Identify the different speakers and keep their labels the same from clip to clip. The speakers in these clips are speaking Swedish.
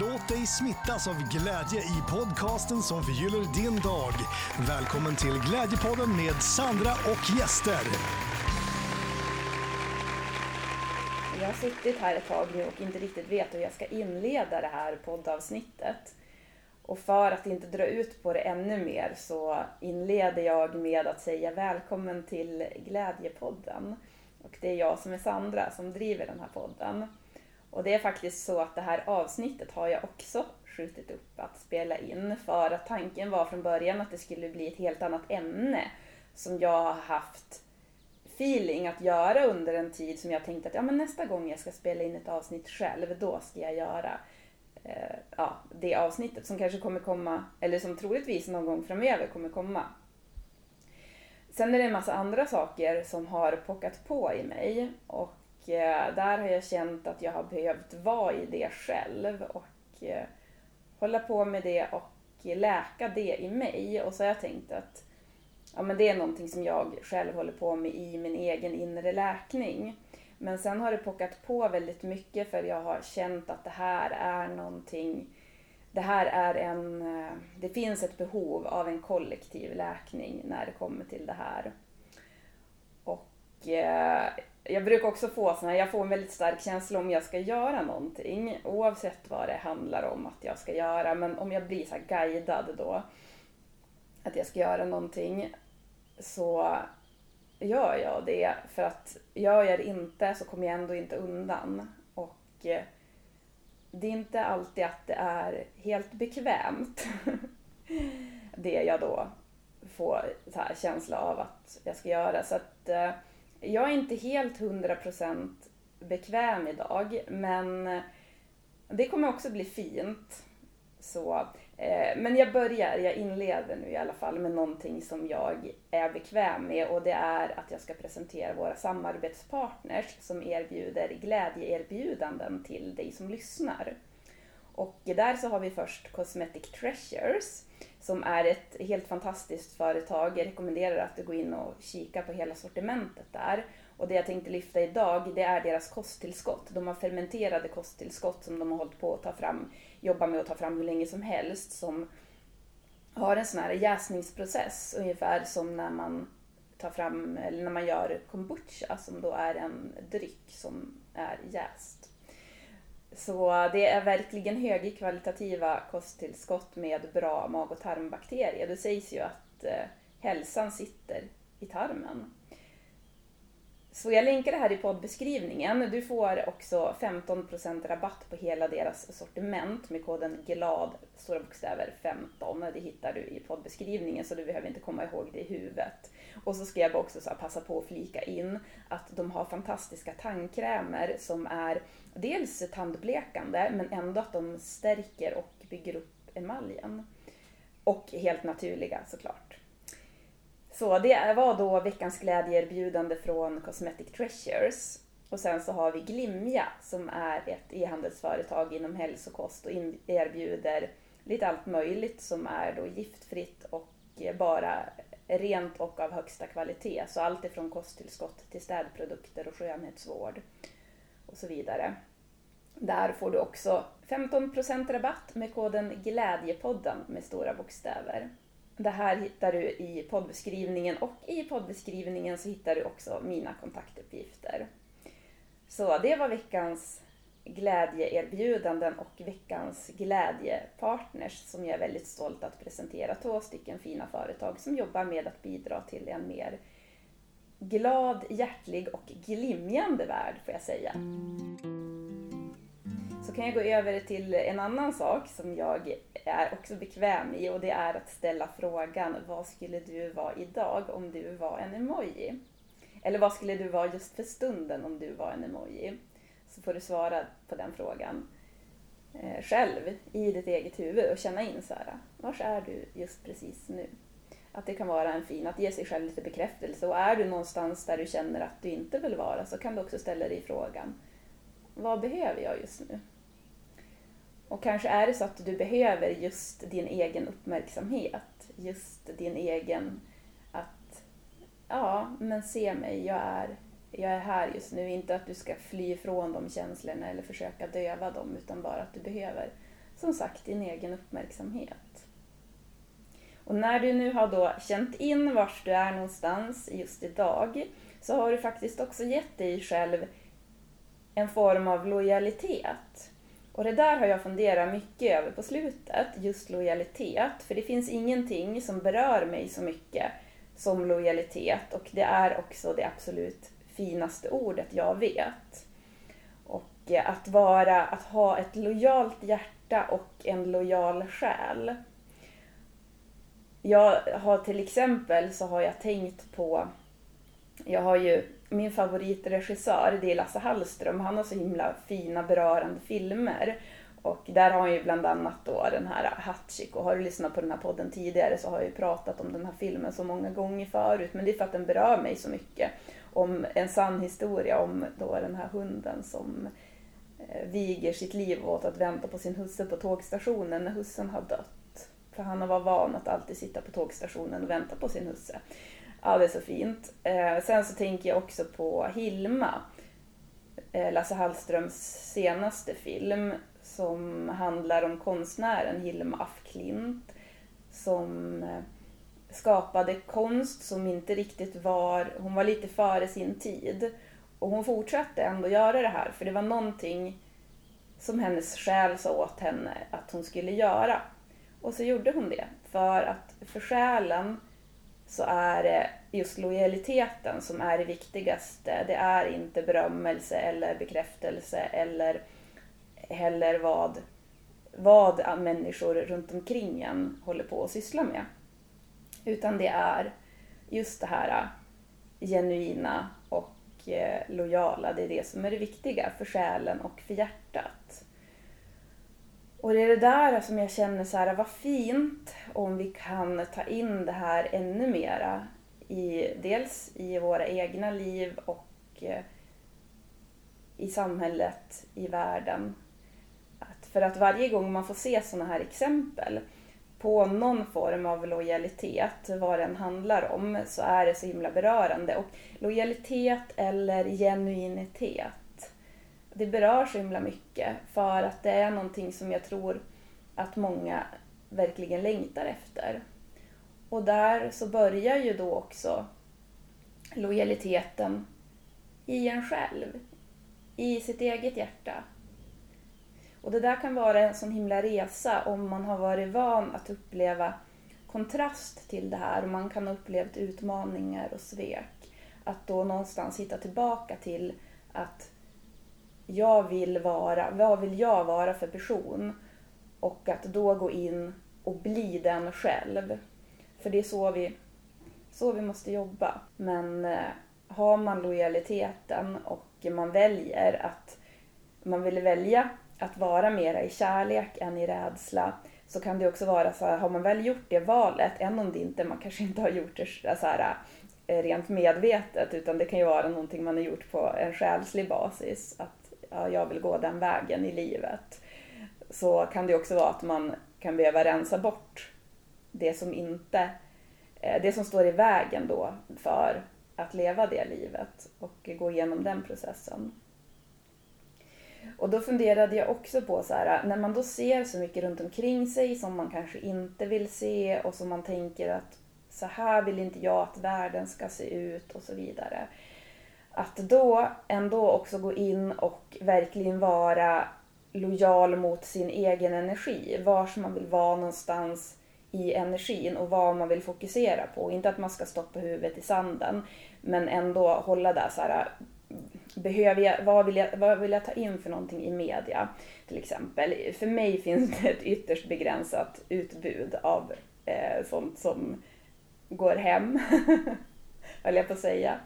Speaker 1: Låt dig smittas av glädje i podcasten som förgyller din dag. Välkommen till Glädjepodden med Sandra och gäster.
Speaker 2: Jag har suttit här ett tag nu och inte riktigt vet hur jag ska inleda det här poddavsnittet. Och för att inte dra ut på det ännu mer så inleder jag med att säga välkommen till Glädjepodden. Och det är jag som är Sandra som driver den här podden. Och det är faktiskt så att det här avsnittet har jag också skjutit upp att spela in för att tanken var från början att det skulle bli ett helt annat ämne som jag har haft feeling att göra under en tid som jag tänkte att ja, men nästa gång jag ska spela in ett avsnitt själv, då ska jag göra eh, ja, det avsnittet som kanske kommer komma, eller som troligtvis någon gång framöver kommer komma. Sen är det en massa andra saker som har pockat på i mig och Eh, där har jag känt att jag har behövt vara i det själv och eh, hålla på med det och läka det i mig. Och så har jag tänkt att ja, men det är någonting som jag själv håller på med i min egen inre läkning. Men sen har det pockat på väldigt mycket för jag har känt att det här är någonting det här är en, eh, det finns ett behov av en kollektiv läkning när det kommer till det här. Och jag brukar också få såna, jag får en väldigt stark känsla om jag ska göra någonting, oavsett vad det handlar om att jag ska göra, men om jag blir så guidad då, att jag ska göra någonting, så gör jag det. För att gör jag det inte så kommer jag ändå inte undan. Och eh, det är inte alltid att det är helt bekvämt. det jag då får så här känsla av att jag ska göra. Så att eh, jag är inte helt hundra procent bekväm idag, men det kommer också bli fint. Så, eh, men jag börjar, jag inleder nu i alla fall med någonting som jag är bekväm med och det är att jag ska presentera våra samarbetspartners som erbjuder glädjeerbjudanden till dig som lyssnar. Och där så har vi först Cosmetic Treasures som är ett helt fantastiskt företag. Jag rekommenderar att du går in och kikar på hela sortimentet där. Och det jag tänkte lyfta idag, det är deras kosttillskott. De har fermenterade kosttillskott som de har hållit på att ta fram, jobba med att ta fram hur länge som helst, som har en sån här jäsningsprocess, ungefär som när man tar fram, eller när man gör kombucha, som då är en dryck som är jäst. Så det är verkligen högkvalitativa kosttillskott med bra mag och tarmbakterier. Det sägs ju att eh, hälsan sitter i tarmen. Så jag länkar det här i poddbeskrivningen. Du får också 15% rabatt på hela deras sortiment med koden GLAD, stora bokstäver 15. Det hittar du i poddbeskrivningen så du behöver inte komma ihåg det i huvudet. Och så ska jag också så passa på att flika in att de har fantastiska tandkrämer som är dels tandblekande men ändå att de stärker och bygger upp emaljen. Och helt naturliga såklart. Så det var då veckans glädjeerbjudande från Cosmetic Treasures. Och sen så har vi Glimja som är ett e-handelsföretag inom hälsokost och erbjuder lite allt möjligt som är då giftfritt och bara rent och av högsta kvalitet. Så allt ifrån kosttillskott till städprodukter och skönhetsvård och så vidare. Där får du också 15% rabatt med koden Glädjepodden med stora bokstäver. Det här hittar du i poddbeskrivningen och i poddbeskrivningen så hittar du också mina kontaktuppgifter. Så det var veckans glädjeerbjudanden och veckans glädjepartners som jag är väldigt stolt att presentera. Två stycken fina företag som jobbar med att bidra till en mer glad, hjärtlig och glimjande värld får jag säga. Så kan jag gå över till en annan sak som jag är också bekväm i och det är att ställa frågan vad skulle du vara idag om du var en emoji? Eller vad skulle du vara just för stunden om du var en emoji? Så får du svara på den frågan eh, själv i ditt eget huvud och känna in så här, vars är du just precis nu? Att det kan vara en fin, att ge sig själv lite bekräftelse och är du någonstans där du känner att du inte vill vara så kan du också ställa dig frågan, vad behöver jag just nu? Och kanske är det så att du behöver just din egen uppmärksamhet, just din egen att, ja, men se mig, jag är, jag är här just nu. Inte att du ska fly ifrån de känslorna eller försöka döva dem, utan bara att du behöver som sagt din egen uppmärksamhet. Och när du nu har då känt in vart du är någonstans just idag så har du faktiskt också gett dig själv en form av lojalitet. Och det där har jag funderat mycket över på slutet, just lojalitet. För det finns ingenting som berör mig så mycket som lojalitet och det är också det absolut finaste ordet jag vet. Och eh, att vara, att ha ett lojalt hjärta och en lojal själ. Jag har till exempel så har jag tänkt på, jag har ju min favoritregissör, det är Lasse Hallström, han har så himla fina berörande filmer. Och där har han ju bland annat då den här Hatchik och har du lyssnat på den här podden tidigare så har jag ju pratat om den här filmen så många gånger förut men det är för att den berör mig så mycket. Om en sann historia om då den här hunden som eh, viger sitt liv åt att vänta på sin husse på tågstationen när hussen har dött. För han var van att alltid sitta på tågstationen och vänta på sin husse. Ja, det är så fint. Eh, sen så tänker jag också på Hilma, eh, Lasse Hallströms senaste film som handlar om konstnären Hilma af Klint som eh, skapade konst som inte riktigt var, hon var lite före sin tid. Och hon fortsatte ändå göra det här för det var någonting som hennes själ sa åt henne att hon skulle göra. Och så gjorde hon det. För att för själen så är det just lojaliteten som är det viktigaste. Det är inte berömmelse eller bekräftelse eller heller vad, vad människor runt omkring en håller på att syssla med. Utan det är just det här äh, genuina och äh, lojala. Det är det som är det viktiga för själen och för hjärtat. Och det är det där som jag känner så här, vad fint om vi kan ta in det här ännu mera i, dels i våra egna liv och eh, i samhället, i världen. Att för att varje gång man får se sådana här exempel på någon form av lojalitet, vad den handlar om, så är det så himla berörande. Och lojalitet eller genuinitet det berör så himla mycket för att det är någonting som jag tror att många verkligen längtar efter. Och där så börjar ju då också lojaliteten i en själv, i sitt eget hjärta. Och det där kan vara en sån himla resa om man har varit van att uppleva kontrast till det här och man kan ha upplevt utmaningar och svek. Att då någonstans hitta tillbaka till att jag vill vara, vad vill jag vara för person? Och att då gå in och bli den själv. För det är så vi, så vi måste jobba. Men eh, har man lojaliteten och man väljer att man vill välja att vara mera i kärlek än i rädsla så kan det också vara så här, har man väl gjort det valet, än om det inte, man kanske inte har gjort det så här, eh, rent medvetet utan det kan ju vara någonting man har gjort på en själslig basis. Att ja, jag vill gå den vägen i livet. Så kan det också vara att man kan behöva rensa bort det som inte, eh, det som står i vägen då för att leva det livet och gå igenom den processen. Och då funderade jag också på så här, när man då ser så mycket runt omkring sig som man kanske inte vill se och som man tänker att så här vill inte jag att världen ska se ut och så vidare att då ändå också gå in och verkligen vara lojal mot sin egen energi. Var man vill vara någonstans i energin och vad man vill fokusera på. Inte att man ska stoppa huvudet i sanden, men ändå hålla där så här, behöver jag, vad, vill jag, vad vill jag ta in för någonting i media? Till exempel. För mig finns det ett ytterst begränsat utbud av eh, sånt som går hem, höll jag på att säga.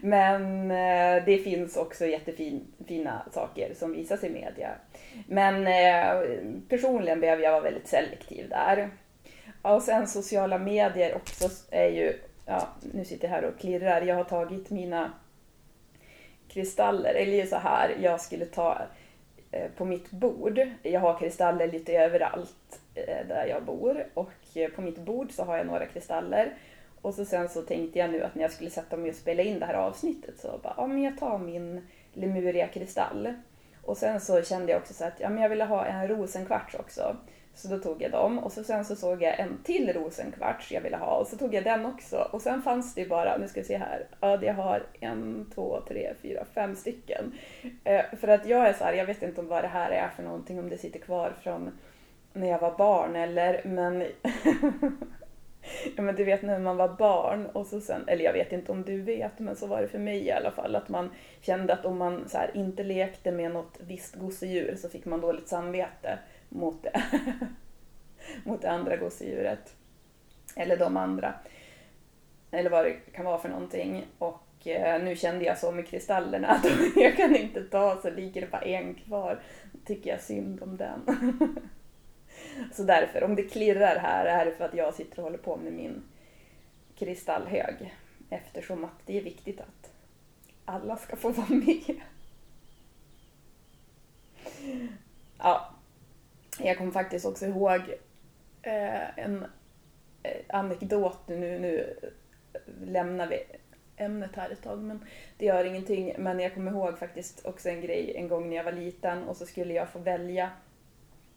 Speaker 2: Men eh, det finns också jättefina saker som visas i media. Men eh, personligen behöver jag vara väldigt selektiv där. Och sen sociala medier också är ju, ja nu sitter jag här och klirrar, jag har tagit mina kristaller, eller så här, jag skulle ta eh, på mitt bord, jag har kristaller lite överallt eh, där jag bor. Och eh, på mitt bord så har jag några kristaller och så sen så tänkte jag nu att när jag skulle sätta mig och spela in det här avsnittet så bara, ja men jag tar min Lemuria kristall. Och sen så kände jag också så att ja, men jag ville ha en rosenkvarts också. Så då tog jag dem och så sen så såg jag en till rosenkvarts jag ville ha och så tog jag den också. Och sen fanns det ju bara, nu ska vi se här, ja jag har en, två, tre, fyra, fem stycken. Eh, för att jag är så här, jag vet inte om vad det här är för någonting, om det sitter kvar från när jag var barn eller men ja men du vet när man var barn och så sen, eller jag vet inte om du vet, men så var det för mig i alla fall att man kände att om man så här, inte lekte med något visst gosedjur så fick man dåligt samvete mot det, mot det andra gosedjuret. Eller de andra. Eller vad det kan vara för någonting. Och eh, nu kände jag så med kristallerna att jag kan inte ta så ligger det bara en kvar. Tycker jag synd om den. Så därför, om det klirrar här, är det för att jag sitter och håller på med min kristallhög. Eftersom att det är viktigt att alla ska få vara med. Ja, jag kommer faktiskt också ihåg eh, en eh, anekdot nu, nu lämnar vi ämnet här ett tag men det gör ingenting. Men jag kommer ihåg faktiskt också en grej en gång när jag var liten och så skulle jag få välja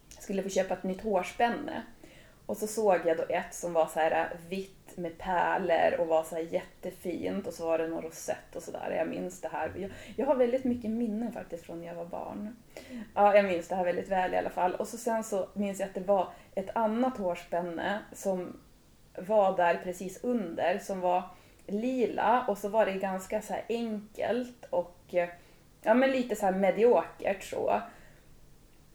Speaker 2: skulle få köpa ett nytt hårspänne. Och så såg jag då ett som var så här äh, vitt med pärlor och var så här jättefint och så var det någon rosett och sådär. Jag minns det här. Jag, jag, har väldigt mycket minnen faktiskt från när jag var barn. Ja, jag minns det här väldigt väl i alla fall. Och så sen så minns jag att det var ett annat hårspänne som var där precis under som var lila och så var det ganska så enkelt och äh, ja men lite så här mediokert så.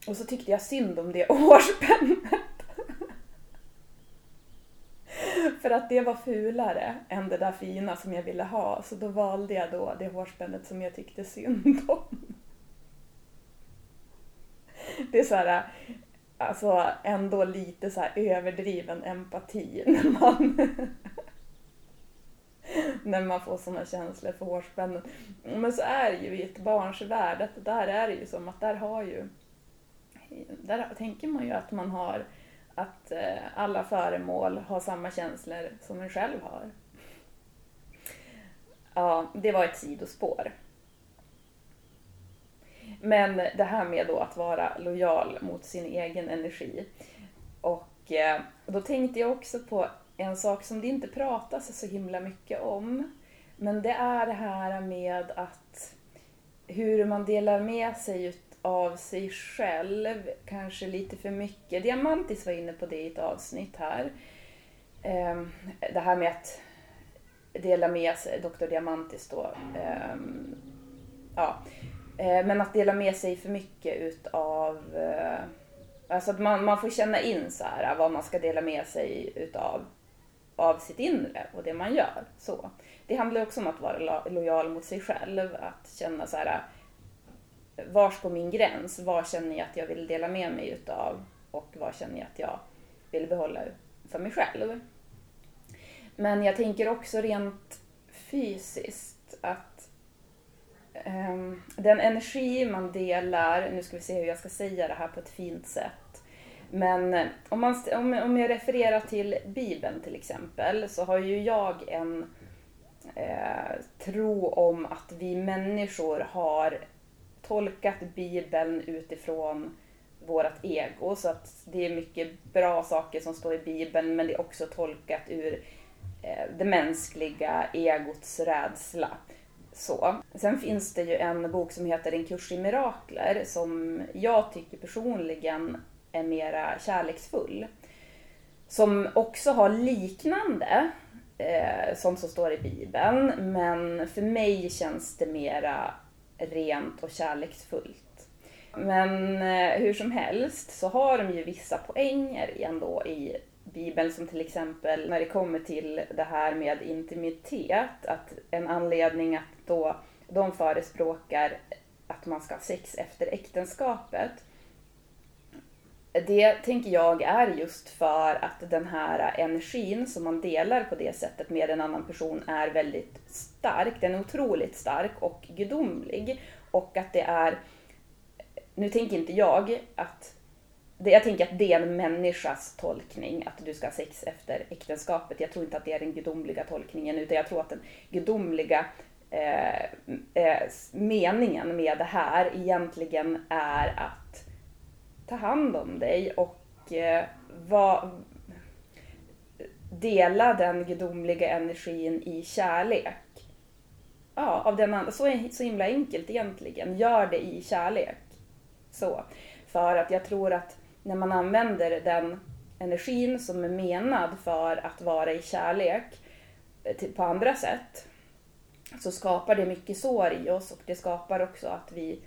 Speaker 2: Och så tyckte jag synd om det hårspännet. För att det var fulare än det där fina som jag ville ha. Så då valde jag då det hårspännet som jag tyckte synd om. Det är så här, alltså ändå lite så överdriven empati när man när man får sådana känslor för hårspännen. Men så är det ju i ett barns värld, att där är det ju som att där har ju där tänker man ju att man har att eh, alla föremål har samma känslor som en själv har. Ja, det var ett sidospår. Men det här med då att vara lojal mot sin egen energi. Och eh, då tänkte jag också på en sak som det inte pratas så himla mycket om. Men det är det här med att hur man delar med sig av sig själv, kanske lite för mycket. Diamantis var inne på det i ett avsnitt här. Ehm, det här med att dela med sig, Dr. Diamantis då. Ehm, ja. Ehm, men att dela med sig för mycket utav eh, Alltså att man, man får känna in så här eh, vad man ska dela med sig utav av sitt inre och det man gör. Så. Det handlar också om att vara lojal mot sig själv, att känna så här eh, var går min gräns? Vad känner jag att jag vill dela med mig utav? Och vad känner jag att jag vill behålla för mig själv? Men jag tänker också rent fysiskt att um, den energi man delar, nu ska vi se hur jag ska säga det här på ett fint sätt. Men eh, om, man, om, om jag refererar till Bibeln till exempel så har ju jag en eh, tro om att vi människor har tolkat Bibeln utifrån vårt ego. Så att det är mycket bra saker som står i Bibeln men det är också tolkat ur eh, det mänskliga egots rädsla. Så. Sen finns det ju en bok som heter En kurs i mirakler som jag tycker personligen är mera kärleksfull. Som också har liknande eh, som står i Bibeln men för mig känns det mera rent och kärleksfullt. Men eh, hur som helst så har de ju vissa poänger ändå i Bibeln som till exempel när det kommer till det här med intimitet, att en anledning att då de förespråkar att man ska ha sex efter äktenskapet. Det tänker jag är just för att den här energin som man delar på det sättet med en annan person är väldigt stark. Den är otroligt stark och gudomlig. Och att det är, nu tänker inte jag att, jag tänker att det är en människas tolkning att du ska ha sex efter äktenskapet. Jag tror inte att det är den gudomliga tolkningen utan jag tror att den gudomliga eh, eh, meningen med det här egentligen är att ta hand om dig och eh, va, dela den gudomliga energin i kärlek. Ja, av den så, så himla enkelt egentligen. Gör det i kärlek. Så. För att jag tror att när man använder den energin som är menad för att vara i kärlek eh, på andra sätt så skapar det mycket sår i oss och det skapar också att vi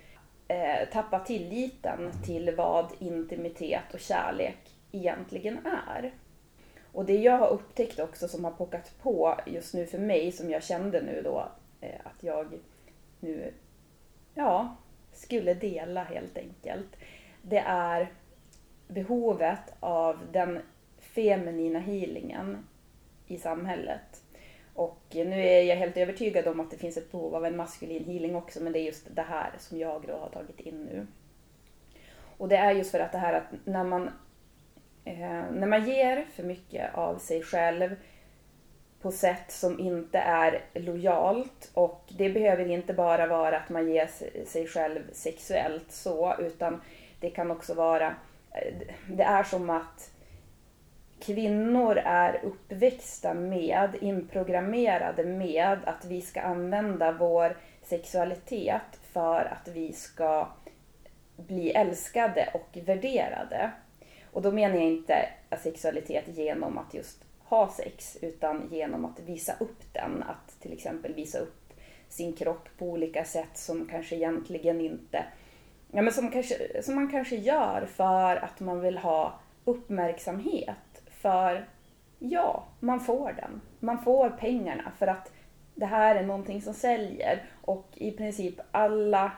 Speaker 2: eh, tappar tilliten till vad intimitet och kärlek egentligen är. Och det jag har upptäckt också som har pockat på just nu för mig, som jag kände nu då eh, att jag nu, ja, skulle dela helt enkelt. Det är behovet av den feminina healingen i samhället. Och nu är jag helt övertygad om att det finns ett behov av en maskulin healing också, men det är just det här som jag då har tagit in nu. Och det är just för att det här att när man, eh, när man ger för mycket av sig själv på sätt som inte är lojalt och det behöver inte bara vara att man ger sig själv sexuellt så, utan det kan också vara, eh, det är som att kvinnor är uppväxta med, inprogrammerade med att vi ska använda vår sexualitet för att vi ska bli älskade och värderade. Och då menar jag inte sexualitet genom att just ha sex, utan genom att visa upp den. Att till exempel visa upp sin kropp på olika sätt som kanske egentligen inte... Ja, men som, kanske, som man kanske gör för att man vill ha uppmärksamhet för ja, man får den. Man får pengarna för att det här är någonting som säljer och i princip alla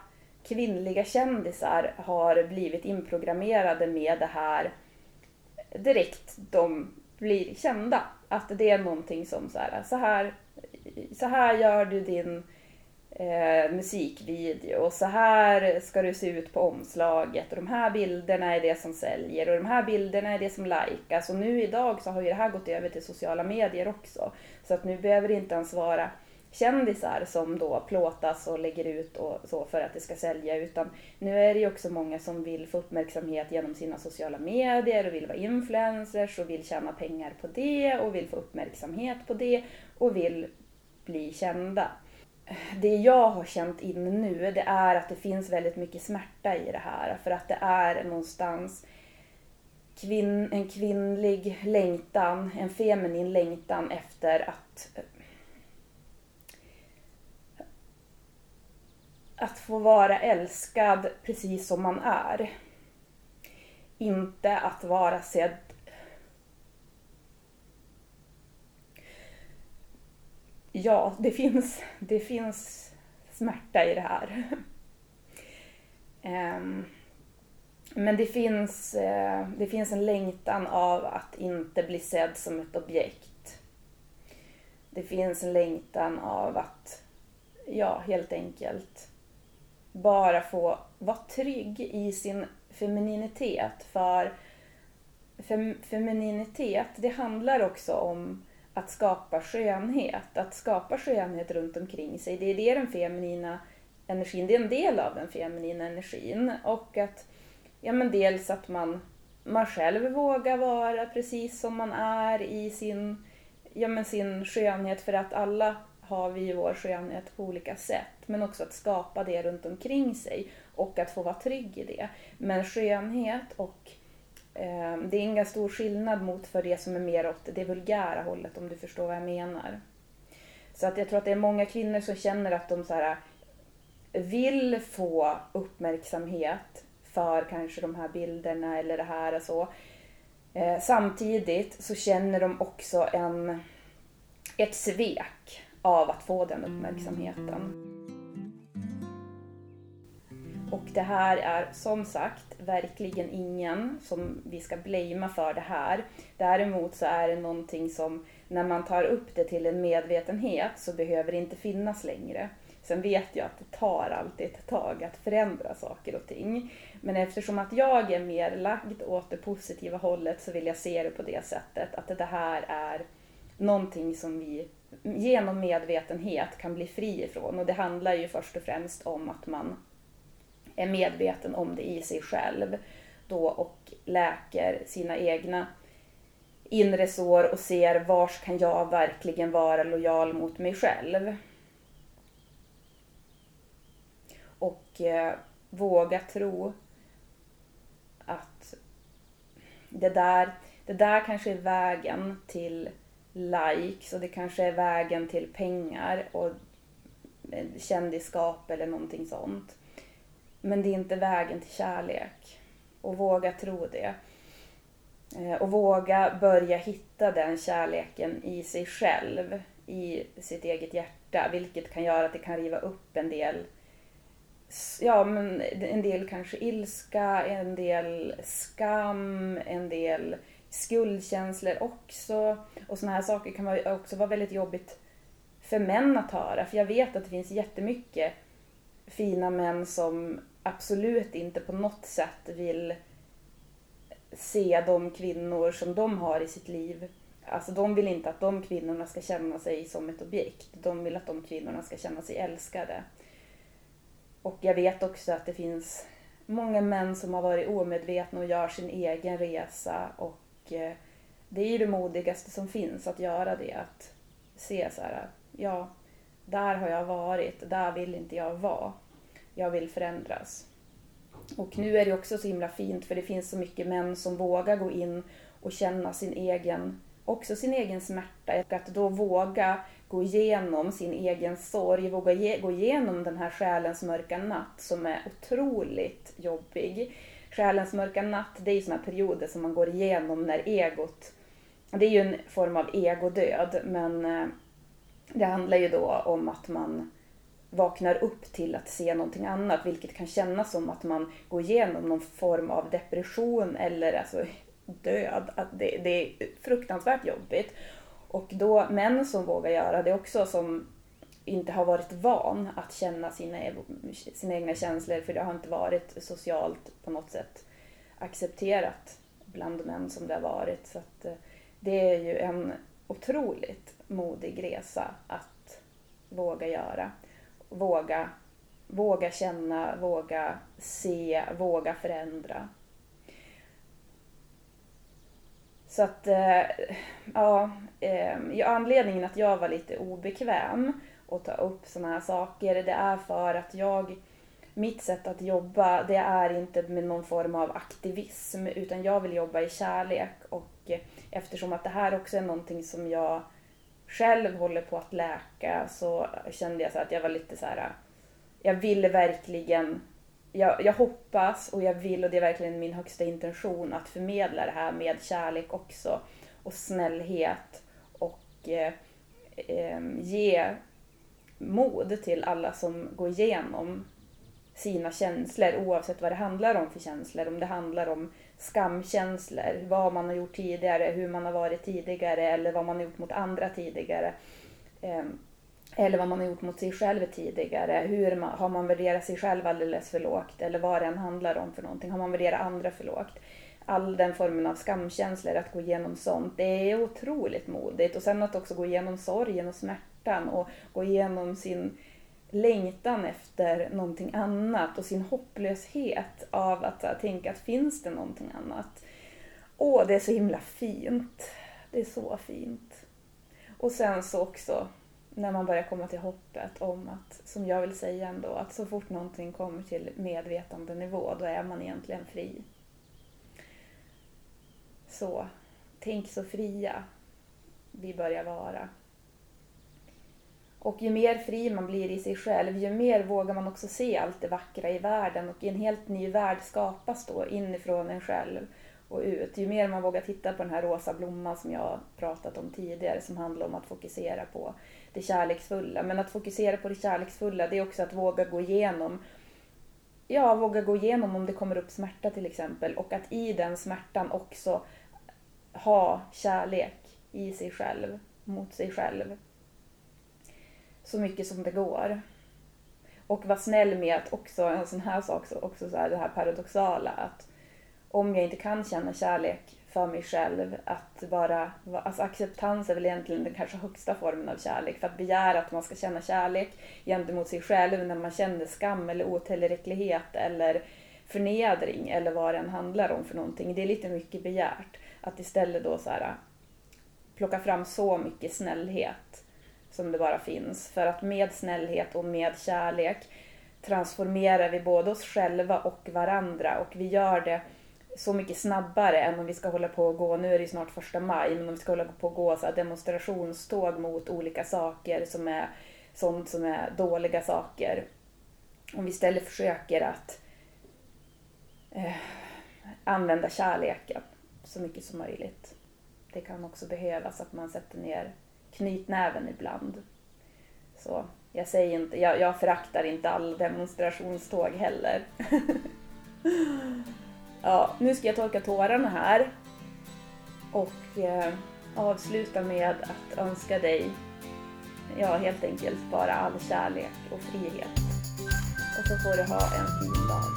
Speaker 2: kvinnliga kändisar har blivit inprogrammerade med det här direkt de blir kända. Att det är någonting som så här, så här, så här gör du din eh, musikvideo. Och så här ska du se ut på omslaget. Och de här bilderna är det som säljer. Och de här bilderna är det som likas. Och nu idag så har ju det här gått över till sociala medier också. Så att nu behöver det inte ens vara kändisar som då plåtas och lägger ut och så för att det ska sälja. Utan nu är det ju också många som vill få uppmärksamhet genom sina sociala medier och vill vara influencers och vill tjäna pengar på det och vill få uppmärksamhet på det och vill bli kända det jag har känt in nu, det är att det finns väldigt mycket smärta i det här. För att det är någonstans kvin, en kvinnlig längtan, en feminin längtan efter att att få vara älskad precis som man är. Inte att vara sedd ja, det finns, det finns smärta i det här. Ehm, men det finns, eh, det finns en längtan av att inte bli sedd som ett objekt. Det finns en längtan av att, ja, helt enkelt bara få vara trygg i sin femininitet. För fem, femininitet, det handlar också om att skapa skönhet, att skapa skönhet runt omkring sig. Det är det den feminina energin, det är en del av den feminina energin. Och att, ja men dels att man, man själv vågar vara precis som man är i sin, ja men sin skönhet, för att alla har vi vår skönhet på olika sätt. Men också att skapa det runt omkring sig och att få vara trygg i det. Men skönhet och det är ingen stor skillnad mot för det som är mer åt det vulgära hållet om du förstår vad jag menar. Så att jag tror att det är många kvinnor som känner att de så här, vill få uppmärksamhet för kanske de här bilderna eller det här och så. Ehm, samtidigt så känner de också en, ett svek av att få den uppmärksamheten. Och det här är som sagt verkligen ingen som vi ska blamea för det här. Däremot så är det någonting som när man tar upp det till en medvetenhet så behöver det inte finnas längre. Sen vet jag att det tar alltid ett tag att förändra saker och ting. Men eftersom att jag är mer lagd åt det positiva hållet så vill jag se det på det sättet att det här är någonting som vi genom medvetenhet kan bli fri ifrån. Och det handlar ju först och främst om att man är medveten om det i sig själv då och läker sina egna inre sår och ser vars kan jag verkligen vara lojal mot mig själv. Och eh, våga tro att det där, det där kanske är vägen till likes och det kanske är vägen till pengar och eh, kändisskap eller någonting sånt. Men det är inte vägen till kärlek. Och våga tro det. Eh, och våga börja hitta den kärleken i sig själv, i sitt eget hjärta, vilket kan göra att det kan riva upp en del ja, men en del kanske ilska, en del skam, en del skuldkänslor också. Och sådana här saker kan också vara väldigt jobbigt för män att höra. För jag vet att det finns jättemycket fina män som absolut inte på något sätt vill se de kvinnor som de har i sitt liv. Alltså de vill inte att de kvinnorna ska känna sig som ett objekt. De vill att de kvinnorna ska känna sig älskade. Och jag vet också att det finns många män som har varit omedvetna och gör sin egen resa och eh, det är ju det modigaste som finns att göra det. Att se så här, ja, där har jag varit, där vill inte jag vara. Jag vill förändras. Och nu är det också så himla fint för det finns så mycket män som vågar gå in och känna sin egen, också sin egen smärta. Att då våga gå igenom sin egen sorg, våga ge, gå igenom den här själens mörka natt som är otroligt jobbig. Själens mörka natt, det är ju sådana perioder som man går igenom när egot, det är ju en form av egodöd, men eh, det handlar ju då om att man vaknar upp till att se någonting annat, vilket kan kännas som att man går igenom någon form av depression eller alltså död. Att det, det är fruktansvärt jobbigt. Och då män som vågar göra det också, som inte har varit van att känna sina, sina egna känslor, för det har inte varit socialt på något sätt accepterat bland män som det har varit. Så att, eh, det är ju en otroligt modig resa att våga göra våga, våga känna, våga se, våga förändra. Så att, eh, eh, ja, anledningen att jag var lite obekväm att ta upp sådana här saker, det är för att jag, mitt sätt att jobba, det är inte med någon form av aktivism, utan jag vill jobba i kärlek. Och eftersom att det här också är någonting som jag själv håller på att läka så kände jag så att jag var lite så här. Jag ville verkligen, jag, jag hoppas och jag vill och det är verkligen min högsta intention att förmedla det här med kärlek också och snällhet och eh, eh, ge mod till alla som går igenom sina känslor oavsett vad det handlar om för känslor. Om det handlar om skamkänslor, vad man har gjort tidigare, hur man har varit tidigare eller vad man har gjort mot andra tidigare. Ehm, eller vad man har gjort mot sig själv tidigare. Hur man, har man värderat sig själv alldeles för lågt? Eller vad det än handlar om för någonting. Har man värderat andra för lågt? All den formen av skamkänslor, att gå igenom sånt, det är otroligt modigt. Och sen att också gå igenom sorgen och smärtan och gå igenom sin längtan efter någonting annat och sin hopplöshet av att här, tänka att finns det någonting annat? Åh, det är så himla fint. Det är så fint. Och sen så också när man börjar komma till hoppet om att, som jag vill säga ändå, att så fort någonting kommer till medvetandenivå, då är man egentligen fri. Så, tänk så fria vi börjar vara. Och ju mer fri man blir i sig själv, ju mer vågar man också se allt det vackra i världen och en helt ny värld skapas då inifrån en själv och ut. Ju mer man vågar titta på den här rosa blomman som jag pratat om tidigare som handlar om att fokusera på det kärleksfulla. Men att fokusera på det kärleksfulla det är också att våga gå igenom Ja, våga gå igenom om det kommer upp smärta till exempel och att i den smärtan också ha kärlek i sig själv, mot sig själv så mycket som det går. Och vara snäll med att också, en sån här sak, också så här, det här paradoxala att om jag inte kan känna kärlek för mig själv att bara... alltså acceptans är väl egentligen den kanske högsta formen av kärlek. För att begära att man ska känna kärlek gentemot sig själv när man känner skam eller otillräcklighet eller förnedring eller vad det än handlar om för någonting. Det är lite mycket begärt. Att istället då så här, plocka fram så mycket snällhet som det bara finns. För att med snällhet och med kärlek transformerar vi både oss själva och varandra och vi gör det så mycket snabbare än om vi ska hålla på och gå, nu är det ju snart första maj, men om vi ska hålla på och gå så demonstrationståg mot olika saker som är sånt som är dåliga saker. Om vi istället försöker att eh, använda kärleken så mycket som möjligt. Det kan också behövas att man sätter ner knytnäven ibland. Så jag säger inte, jag, jag föraktar inte all demonstrationståg heller. ja, nu ska jag torka tårarna här och eh, avsluta med att önska dig, ja helt enkelt bara all kärlek och frihet. Och så får du ha en fin dag.